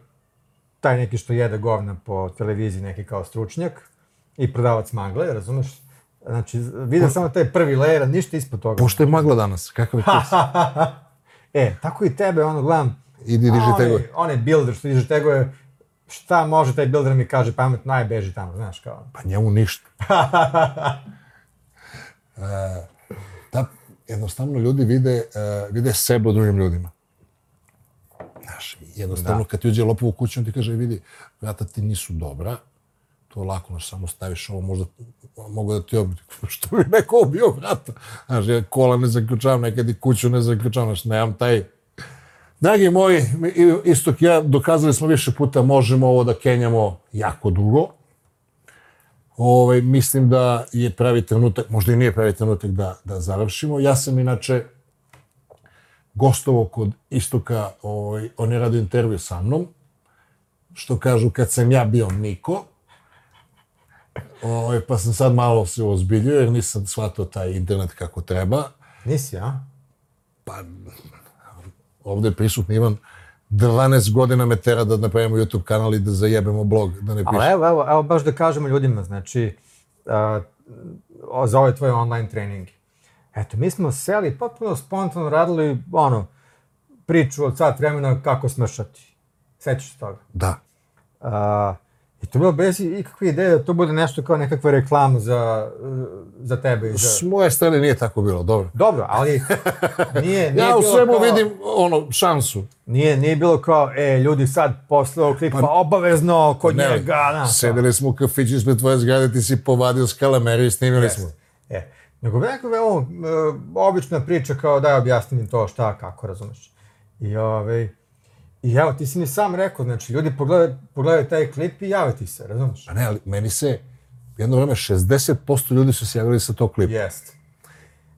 taj neki što jede govna po televiziji, neki kao stručnjak i prodavac magle, razumeš? Znači, vidim samo taj prvi layer, a ništa ispod toga. Pošto je magla danas, kakav je kurs? e, tako i tebe, ono, gledam, Idi, diži tegove. Onaj builder što diže tegove, šta može taj builder mi kaže pametno, aj beži tamo, znaš, kao. Pa njemu ništa. e, da, jednostavno ljudi vide, e, vide sebe u drugim ljudima. Znaš, jednostavno da. kad ti uđe lopov u kuću, on ti kaže, vidi, vrata ti nisu dobra, to lako, znaš, samo staviš ovo, možda mogu da ti obiju. Što bi neko obio vrata? Znaš, ja kola ne zaključavam, nekad i kuću ne zaključavam, znaš, nemam taj... Dragi moji, istok ja, dokazali smo više puta, možemo ovo da kenjamo jako dugo. Ovaj, mislim da je pravi trenutak, možda i nije pravi trenutak da, da završimo. Ja sam inače gostovo kod Istoka, ovaj, on je radio intervju sa mnom, što kažu kad sam ja bio Niko, ovaj, pa sam sad malo se ozbiljio jer nisam shvatio taj internet kako treba. Nisi, a? Pa, ovde je prisutni Ivan 12 godina me tera da napravimo YouTube kanal i da zajebemo blog, da ne piše. Ali evo, evo, evo baš da kažemo ljudima, znači, uh, za ove tvoje online treninge. Eto, mi smo seli, potpuno spontano radili, ono, priču od sat vremena kako smršati. Sećaš se toga? Da. Uh, I to je bilo bez ikakve ideje da to bude nešto kao nekakva reklama za, za tebe. I za... S moje strane nije tako bilo, dobro. Dobro, ali nije, nije ja u svemu kao, vidim ono, šansu. Nije, nije bilo kao, e, ljudi sad posle ovog klipa pa, obavezno kod ne, njega. Na, sedeli smo u kafiću ispred tvoje zgrade, ti si povadio skalameru i snimili yes. smo. E, nego nekako, evo, e, obična priča kao daj objasni mi to šta, kako, razumeš. I ove, ovaj, I evo, ti si mi sam rekao, znači, ljudi pogledaju, pogledaju taj klip i jave ti se, razumiješ? Pa ne, ali meni se, jedno vreme, 60% ljudi su se javili sa tog klipa. Jest.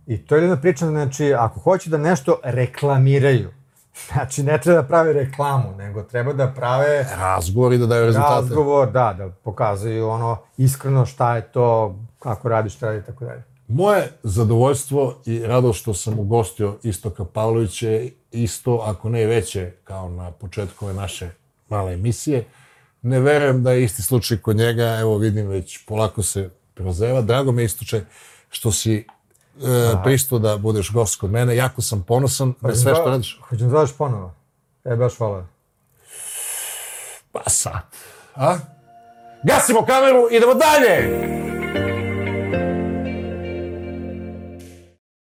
I to je jedna priča, znači, ako hoće da nešto reklamiraju, znači, ne treba da prave reklamu, nego treba da prave... Razgovor i da daju rezultate. Razgovor, da, da pokazuju ono, iskreno šta je to, kako radiš, šta radi, tako dalje. Moje zadovoljstvo i radost što sam ugostio Istoka Pavlovića isto, ako ne veće, kao na početku ove naše male emisije. Ne verujem da je isti slučaj kod njega, evo vidim već polako se prozeva. Drago mi je Istoče što si e, pristo da budeš gost kod mene. Jako sam ponosan na sve što radiš. Hoćem da ponovo. E, baš hvala. Pa sad. A? Gasimo kameru, idemo dalje!